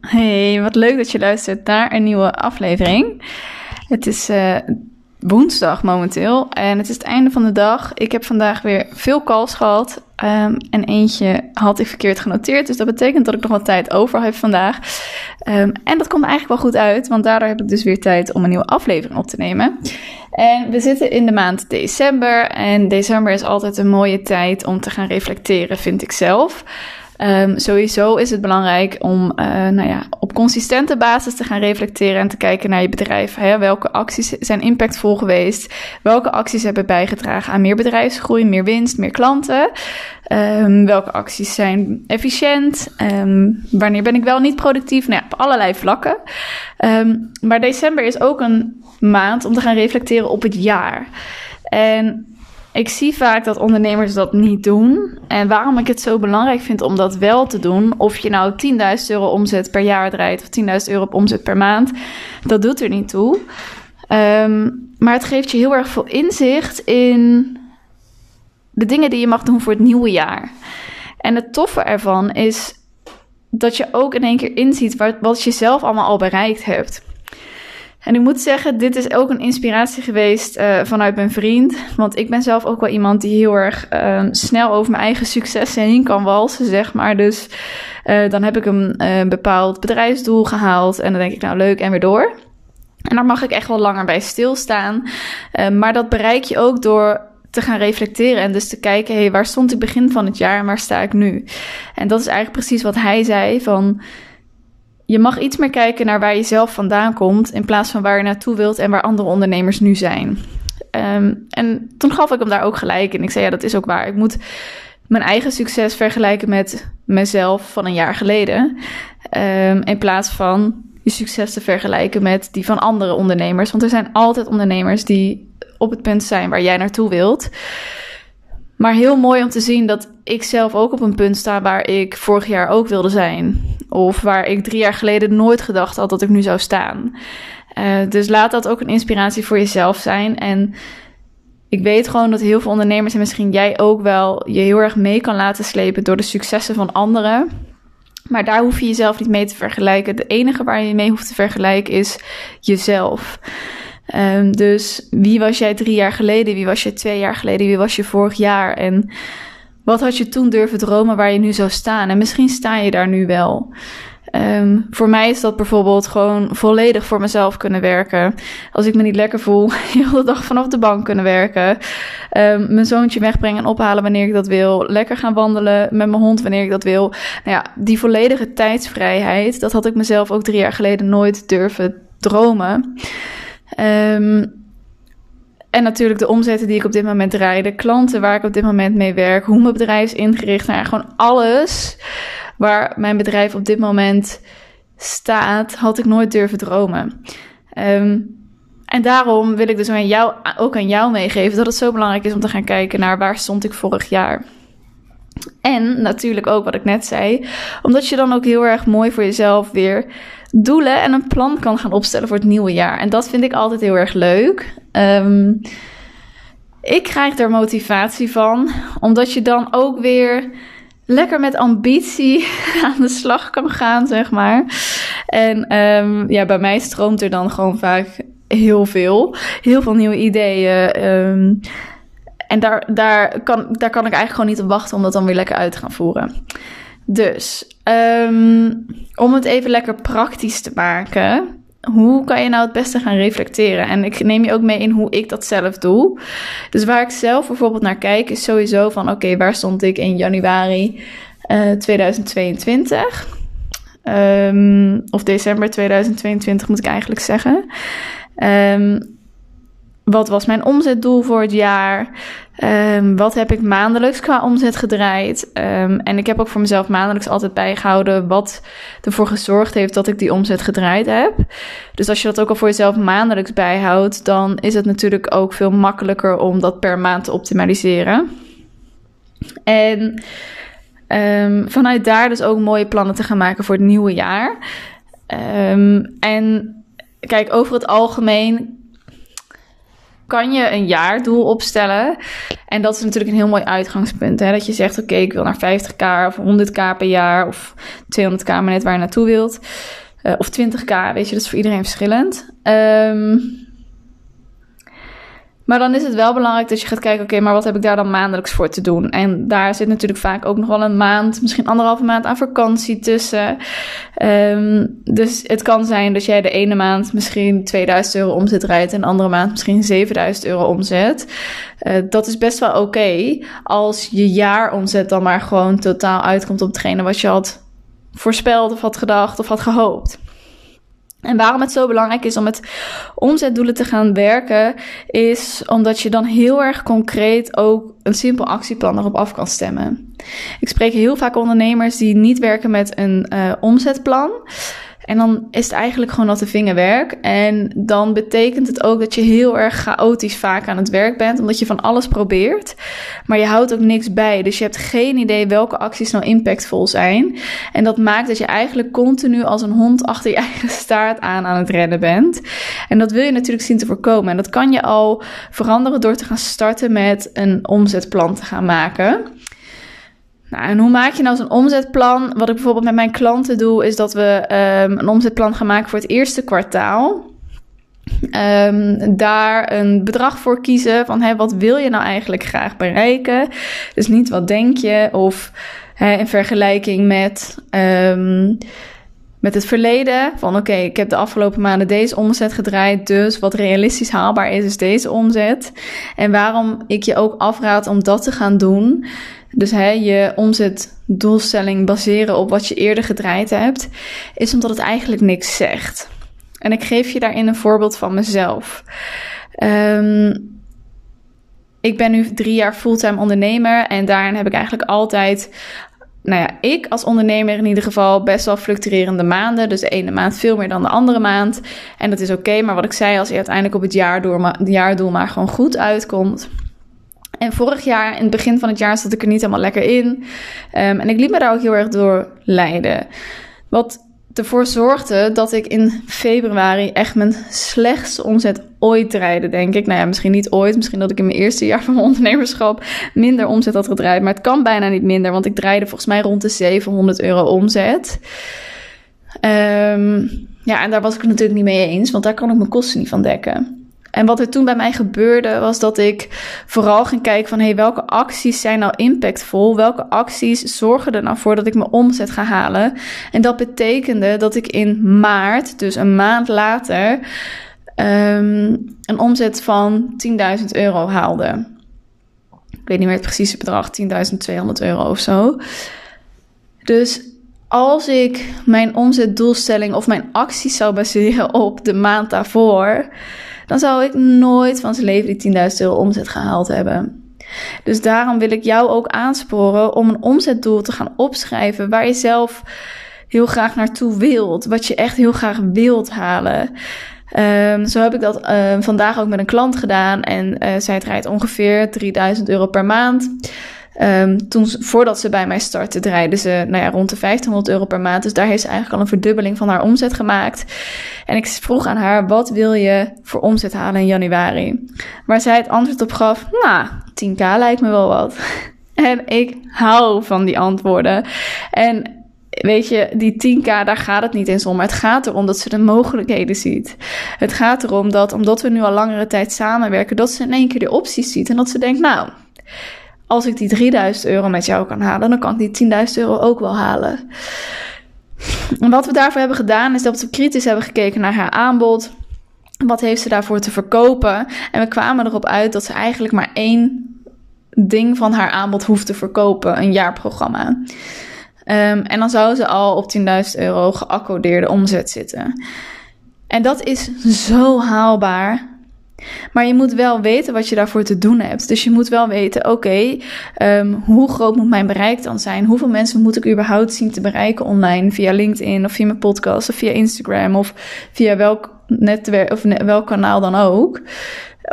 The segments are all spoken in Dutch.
Hey, wat leuk dat je luistert naar een nieuwe aflevering. Het is uh, woensdag momenteel en het is het einde van de dag. Ik heb vandaag weer veel calls gehad um, en eentje had ik verkeerd genoteerd. Dus dat betekent dat ik nog wat tijd over heb vandaag. Um, en dat komt eigenlijk wel goed uit, want daardoor heb ik dus weer tijd om een nieuwe aflevering op te nemen. En we zitten in de maand december en december is altijd een mooie tijd om te gaan reflecteren, vind ik zelf. Um, sowieso is het belangrijk om uh, nou ja, op consistente basis te gaan reflecteren en te kijken naar je bedrijf. Hè? Welke acties zijn impactvol geweest? Welke acties hebben bijgedragen aan meer bedrijfsgroei, meer winst, meer klanten? Um, welke acties zijn efficiënt? Um, wanneer ben ik wel niet productief? Nou ja, op allerlei vlakken. maar december is ook een maand om te gaan reflecteren op het jaar. En ik zie vaak dat ondernemers dat niet doen. En waarom ik het zo belangrijk vind om dat wel te doen, of je nou 10.000 euro omzet per jaar draait of 10.000 euro op omzet per maand, dat doet er niet toe. Um, maar het geeft je heel erg veel inzicht in de dingen die je mag doen voor het nieuwe jaar. En het toffe ervan is dat je ook in één keer inziet wat, wat je zelf allemaal al bereikt hebt. En ik moet zeggen, dit is ook een inspiratie geweest uh, vanuit mijn vriend. Want ik ben zelf ook wel iemand die heel erg uh, snel over mijn eigen successen heen kan walsen, zeg maar. Dus uh, dan heb ik een bepaald bedrijfsdoel gehaald en dan denk ik, nou leuk, en weer door. En daar mag ik echt wel langer bij stilstaan. maar dat bereik je ook door te gaan reflecteren en dus te kijken, hé, hey, waar stond ik begin van het jaar en waar sta ik nu? En dat is eigenlijk precies wat hij zei van je mag iets meer kijken naar waar je zelf vandaan komt, in plaats van waar je naartoe wilt en waar andere ondernemers nu zijn. Um, en toen gaf ik hem daar ook gelijk in. Ik zei, ja, dat is ook waar. Ik moet mijn eigen succes vergelijken met mezelf van een jaar geleden. Um, in plaats van je succes te vergelijken met die van andere ondernemers. Want er zijn altijd ondernemers die op het punt zijn waar jij naartoe wilt. Maar heel mooi om te zien dat ik zelf ook op een punt sta waar ik vorig jaar ook wilde zijn. Of waar ik drie jaar geleden nooit gedacht had dat ik nu zou staan. Uh, dus laat dat ook een inspiratie voor jezelf zijn. En ik weet gewoon dat heel veel ondernemers en misschien jij ook wel je heel erg mee kan laten slepen door de successen van anderen. Maar daar hoef je jezelf niet mee te vergelijken. De enige waar je mee hoeft te vergelijken is jezelf. Um, dus wie was jij drie jaar geleden? Wie was je twee jaar geleden? Wie was je vorig jaar? En wat had je toen durven dromen waar je nu zou staan? En misschien sta je daar nu wel. Um, voor mij is dat bijvoorbeeld gewoon volledig voor mezelf kunnen werken. Als ik me niet lekker voel, heel de dag vanaf de bank kunnen werken. Um, mijn zoontje wegbrengen en ophalen wanneer ik dat wil. Lekker gaan wandelen met mijn hond wanneer ik dat wil. Nou ja, die volledige tijdsvrijheid, dat had ik mezelf ook drie jaar geleden nooit durven dromen. Um, en natuurlijk de omzetten die ik op dit moment draai, de klanten waar ik op dit moment mee werk, hoe mijn bedrijf is ingericht. Nou, gewoon alles waar mijn bedrijf op dit moment staat, had ik nooit durven dromen. Um, en daarom wil ik dus aan jou, ook aan jou meegeven dat het zo belangrijk is om te gaan kijken naar waar stond ik vorig jaar. En natuurlijk ook wat ik net zei, omdat je dan ook heel erg mooi voor jezelf weer doelen en een plan kan gaan opstellen voor het nieuwe jaar. En dat vind ik altijd heel erg leuk. Um, ik krijg er motivatie van, omdat je dan ook weer lekker met ambitie aan de slag kan gaan, zeg maar. En um, ja, bij mij stroomt er dan gewoon vaak heel veel. Heel veel nieuwe ideeën. Um, en daar, daar, kan, daar kan ik eigenlijk gewoon niet op wachten om dat dan weer lekker uit te gaan voeren. Dus um, om het even lekker praktisch te maken, hoe kan je nou het beste gaan reflecteren? En ik neem je ook mee in hoe ik dat zelf doe. Dus waar ik zelf bijvoorbeeld naar kijk, is sowieso van: oké, waar stond ik in januari uh, 2022? Um, of december 2022 moet ik eigenlijk zeggen. Um, wat was mijn omzetdoel voor het jaar? Um, wat heb ik maandelijks qua omzet gedraaid? Um, en ik heb ook voor mezelf maandelijks altijd bijgehouden wat ervoor gezorgd heeft dat ik die omzet gedraaid heb. Dus als je dat ook al voor jezelf maandelijks bijhoudt, dan is het natuurlijk ook veel makkelijker om dat per maand te optimaliseren. En um, vanuit daar dus ook mooie plannen te gaan maken voor het nieuwe jaar. en kijk, over het algemeen kan je een jaardoel opstellen. En dat is natuurlijk een heel mooi uitgangspunt. Hè? Dat je zegt, oké, ik wil naar 50k of 100k per jaar of 200k, maar net waar je naartoe wilt. Uh, of 20k, weet je, dat is voor iedereen verschillend. Um, maar dan is het wel belangrijk dat je gaat kijken, oké, maar wat heb ik daar dan maandelijks voor te doen? En daar zit natuurlijk vaak ook nog wel een maand, misschien anderhalve maand aan vakantie tussen. Um, dus het kan zijn dat jij de ene maand misschien 2000 euro omzet rijdt en de andere maand misschien 7000 euro omzet. Uh, dat is best wel oké als je jaaromzet dan maar gewoon totaal uitkomt op hetgene wat je had voorspeld of had gedacht of had gehoopt. En waarom het zo belangrijk is om met omzetdoelen te gaan werken, is omdat je dan heel erg concreet ook een simpel actieplan erop af kan stemmen. Ik spreek heel vaak ondernemers die niet werken met een uh, omzetplan. En dan is het eigenlijk gewoon dat vingerwerk. En dan betekent het ook dat je heel erg chaotisch vaak aan het werk bent, omdat je van alles probeert. Maar je houdt ook niks bij. Dus je hebt geen idee welke acties nou impactvol zijn. En dat maakt dat je eigenlijk continu als een hond achter je eigen staart aan aan het rennen bent. En dat wil je natuurlijk zien te voorkomen. En dat kan je al veranderen door te gaan starten met een omzetplan te gaan maken. Nou, en hoe maak je nou zo'n omzetplan? Wat ik bijvoorbeeld met mijn klanten doe, is dat we um, een omzetplan gaan maken voor het eerste kwartaal. Um, daar een bedrag voor kiezen van hey, wat wil je nou eigenlijk graag bereiken? Dus niet wat denk je of in vergelijking met, um, met het verleden. Van oké, ik heb de afgelopen maanden deze omzet gedraaid, dus wat realistisch haalbaar is, is deze omzet. En waarom ik je ook afraad om dat te gaan doen dus hè, je omzetdoelstelling baseren op wat je eerder gedraaid hebt, is omdat het eigenlijk niks zegt. En ik geef je daarin een voorbeeld van mezelf. Um, ik ben nu drie jaar fulltime ondernemer en daarin heb ik eigenlijk altijd nou ja, ik als ondernemer in ieder geval best wel fluctuerende maanden. Dus de ene maand veel meer dan de andere maand. En dat is oké, maar wat ik zei, als je uiteindelijk op het jaardoel, jaardoel maar gewoon goed uitkomt, en vorig jaar, in het begin van het jaar, zat ik er niet helemaal lekker in. Um, en ik liet me daar ook heel erg door leiden. Wat ervoor zorgde dat ik in februari echt mijn slechtste omzet ooit draaide, denk ik. Nou ja, misschien niet ooit. Misschien dat ik in mijn eerste jaar van ondernemerschap minder omzet had gedraaid. Maar het kan bijna niet minder, want ik draaide volgens mij rond de 700 euro omzet. Um, ja, en daar was ik het natuurlijk niet mee eens, want daar kan ik mijn kosten niet van dekken. En wat er toen bij mij gebeurde, was dat ik vooral ging kijken van... hey, welke acties zijn nou impactvol? Welke acties zorgen er nou voor dat ik mijn omzet ga halen? En dat betekende dat ik in maart, dus een maand later... Um, een omzet van 10.000 euro haalde. Ik weet niet meer het precieze bedrag, 10.200 euro of zo. Dus als ik mijn omzetdoelstelling of mijn acties zou baseren op de maand daarvoor dan zou ik nooit van zijn leven die 10.000 euro omzet gehaald hebben. Dus daarom wil ik jou ook aansporen om een omzetdoel te gaan opschrijven waar je zelf heel graag naartoe wilt, wat je echt heel graag wilt halen. Um, zo heb ik dat uh, vandaag ook met een klant gedaan en uh, zij draait ongeveer 3000 euro per maand. Um, toen, voordat ze bij mij startte, draaide ze nou ja, rond de 1500 euro per maand. Dus daar heeft ze eigenlijk al een verdubbeling van haar omzet gemaakt. En ik vroeg aan haar, wat wil je voor omzet halen in januari? Waar zij het antwoord op gaf, nou, 10k lijkt me wel wat. en ik hou van die antwoorden. En weet je, die 10k, daar gaat het niet eens om. Maar het gaat erom dat ze de mogelijkheden ziet. Het gaat erom dat, omdat we nu al langere tijd samenwerken, dat ze in één keer de opties ziet. En dat ze denkt, nou, als ik die 3000 euro met jou kan halen, dan kan ik die 10.000 euro ook wel halen. En wat we daarvoor hebben gedaan, is dat we kritisch hebben gekeken naar haar aanbod. Wat heeft ze daarvoor te verkopen? En we kwamen erop uit dat ze eigenlijk maar één ding van haar aanbod hoeft te verkopen: een jaarprogramma. Um, en dan zou ze al op 10.000 euro geaccordeerde omzet zitten. En dat is zo haalbaar. Maar je moet wel weten wat je daarvoor te doen hebt. Dus je moet wel weten, oké, um, hoe groot moet mijn bereik dan zijn? Hoeveel mensen moet ik überhaupt zien te bereiken online via LinkedIn of via mijn podcast of via Instagram of via welk netwerk of welk kanaal dan ook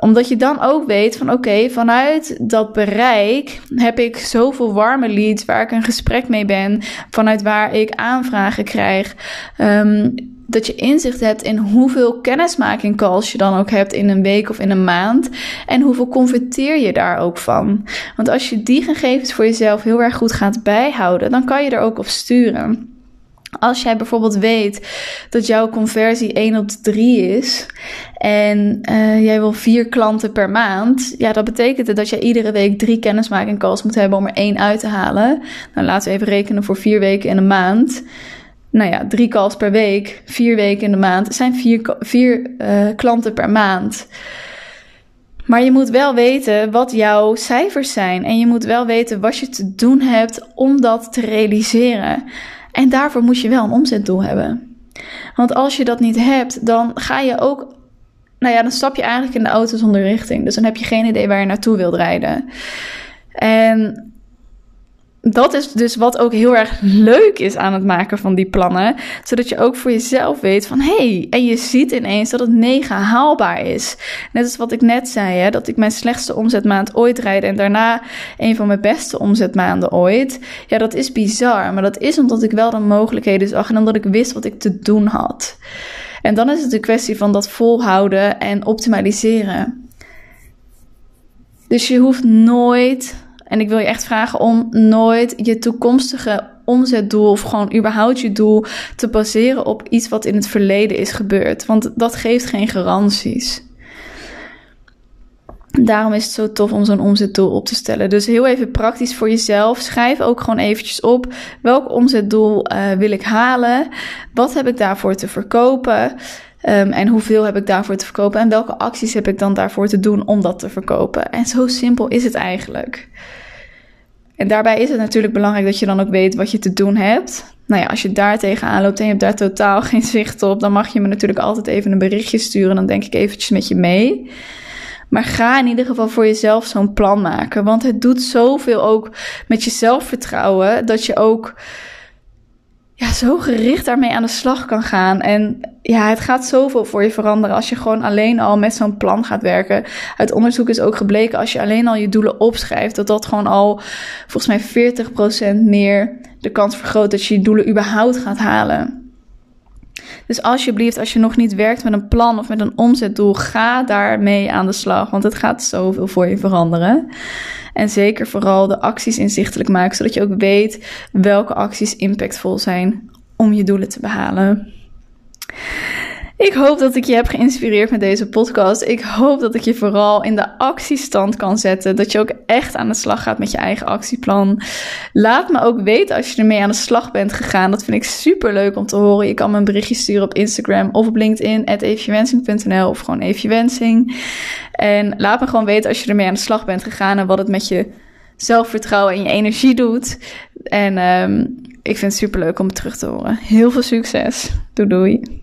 omdat je dan ook weet van oké, vanuit dat bereik heb ik zoveel warme leads waar ik een gesprek mee ben, vanuit waar ik aanvragen krijg. Um, dat je inzicht hebt in hoeveel kennismaking calls je dan ook hebt in een week of in een maand. En hoeveel converteer je daar ook van. Want als je die gegevens voor jezelf heel erg goed gaat bijhouden, dan kan je er ook op sturen. Als jij bijvoorbeeld weet dat jouw conversie 1 op 3 is en uh, jij wil vier klanten per maand, ja, dat betekent dat jij iedere week drie kennismaking calls moet hebben om er één uit te halen. Nou, laten we even rekenen voor vier weken in een maand nou ja, drie calls per week, vier weken in de maand, zijn vier, vier uh, klanten per maand. Maar je moet wel weten wat jouw cijfers zijn. En je moet wel weten wat je te doen hebt om dat te realiseren. En daarvoor moet je wel een omzetdoel hebben. Want als je dat niet hebt, dan ga je ook. Nou ja, dan stap je eigenlijk in de auto zonder richting. Dus dan heb je geen idee waar je naartoe wilt rijden. En dat is dus wat ook heel erg leuk is aan het maken van die plannen. Zodat je ook voor jezelf weet van hé, hey, en je ziet ineens dat het mega haalbaar is. Net als wat ik net zei, hè, dat ik mijn slechtste omzetmaand ooit rijd en daarna een van mijn beste omzetmaanden ooit. Ja, dat is bizar, maar dat is omdat ik wel de mogelijkheden zag en omdat ik wist wat ik te doen had. En dan is het een kwestie van dat volhouden en optimaliseren. Dus je hoeft nooit en ik wil je echt vragen om nooit je toekomstige omzetdoel of gewoon überhaupt je doel te baseren op iets wat in het verleden is gebeurd. Want dat geeft geen garanties. Daarom is het zo tof om zo'n omzetdoel op te stellen. Dus heel even praktisch voor jezelf. Schrijf ook gewoon eventjes op welk omzetdoel uh, wil ik halen. Wat heb ik daarvoor te verkopen? Um, en hoeveel heb ik daarvoor te verkopen? En welke acties heb ik dan daarvoor te doen om dat te verkopen? En zo simpel is het eigenlijk. En daarbij is het natuurlijk belangrijk dat je dan ook weet wat je te doen hebt. Nou ja, als je daar tegenaan loopt en je hebt daar totaal geen zicht op, dan mag je me natuurlijk altijd even een berichtje sturen. Dan denk ik eventjes met je mee. Maar ga in ieder geval voor jezelf zo'n plan maken. Want het doet zoveel ook met je zelfvertrouwen. Dat je ook ja, zo gericht daarmee aan de slag kan gaan. En ja, het gaat zoveel voor je veranderen als je gewoon alleen al met zo'n plan gaat werken. Uit onderzoek is ook gebleken als je alleen al je doelen opschrijft, dat dat gewoon al volgens mij 40% meer de kans vergroot dat je je doelen überhaupt gaat halen. Dus alsjeblieft, als je nog niet werkt met een plan of met een omzetdoel, ga daarmee aan de slag. Want het gaat zoveel voor je veranderen. En zeker vooral de acties inzichtelijk maken, zodat je ook weet welke acties impactvol zijn om je doelen te behalen. Ik hoop dat ik je heb geïnspireerd met deze podcast. Ik hoop dat ik je vooral in de actiestand kan zetten. Dat je ook echt aan de slag gaat met je eigen actieplan. Laat me ook weten als je ermee aan de slag bent gegaan. Dat vind ik super leuk om te horen. Je kan me een berichtje sturen op Instagram of op LinkedIn, eefjewensing.nl of gewoon eefjewensing. En laat me gewoon weten als je ermee aan de slag bent gegaan en wat het met je zelfvertrouwen en je energie doet. En um, ik vind het super leuk om het terug te horen. Heel veel succes. Doei doei.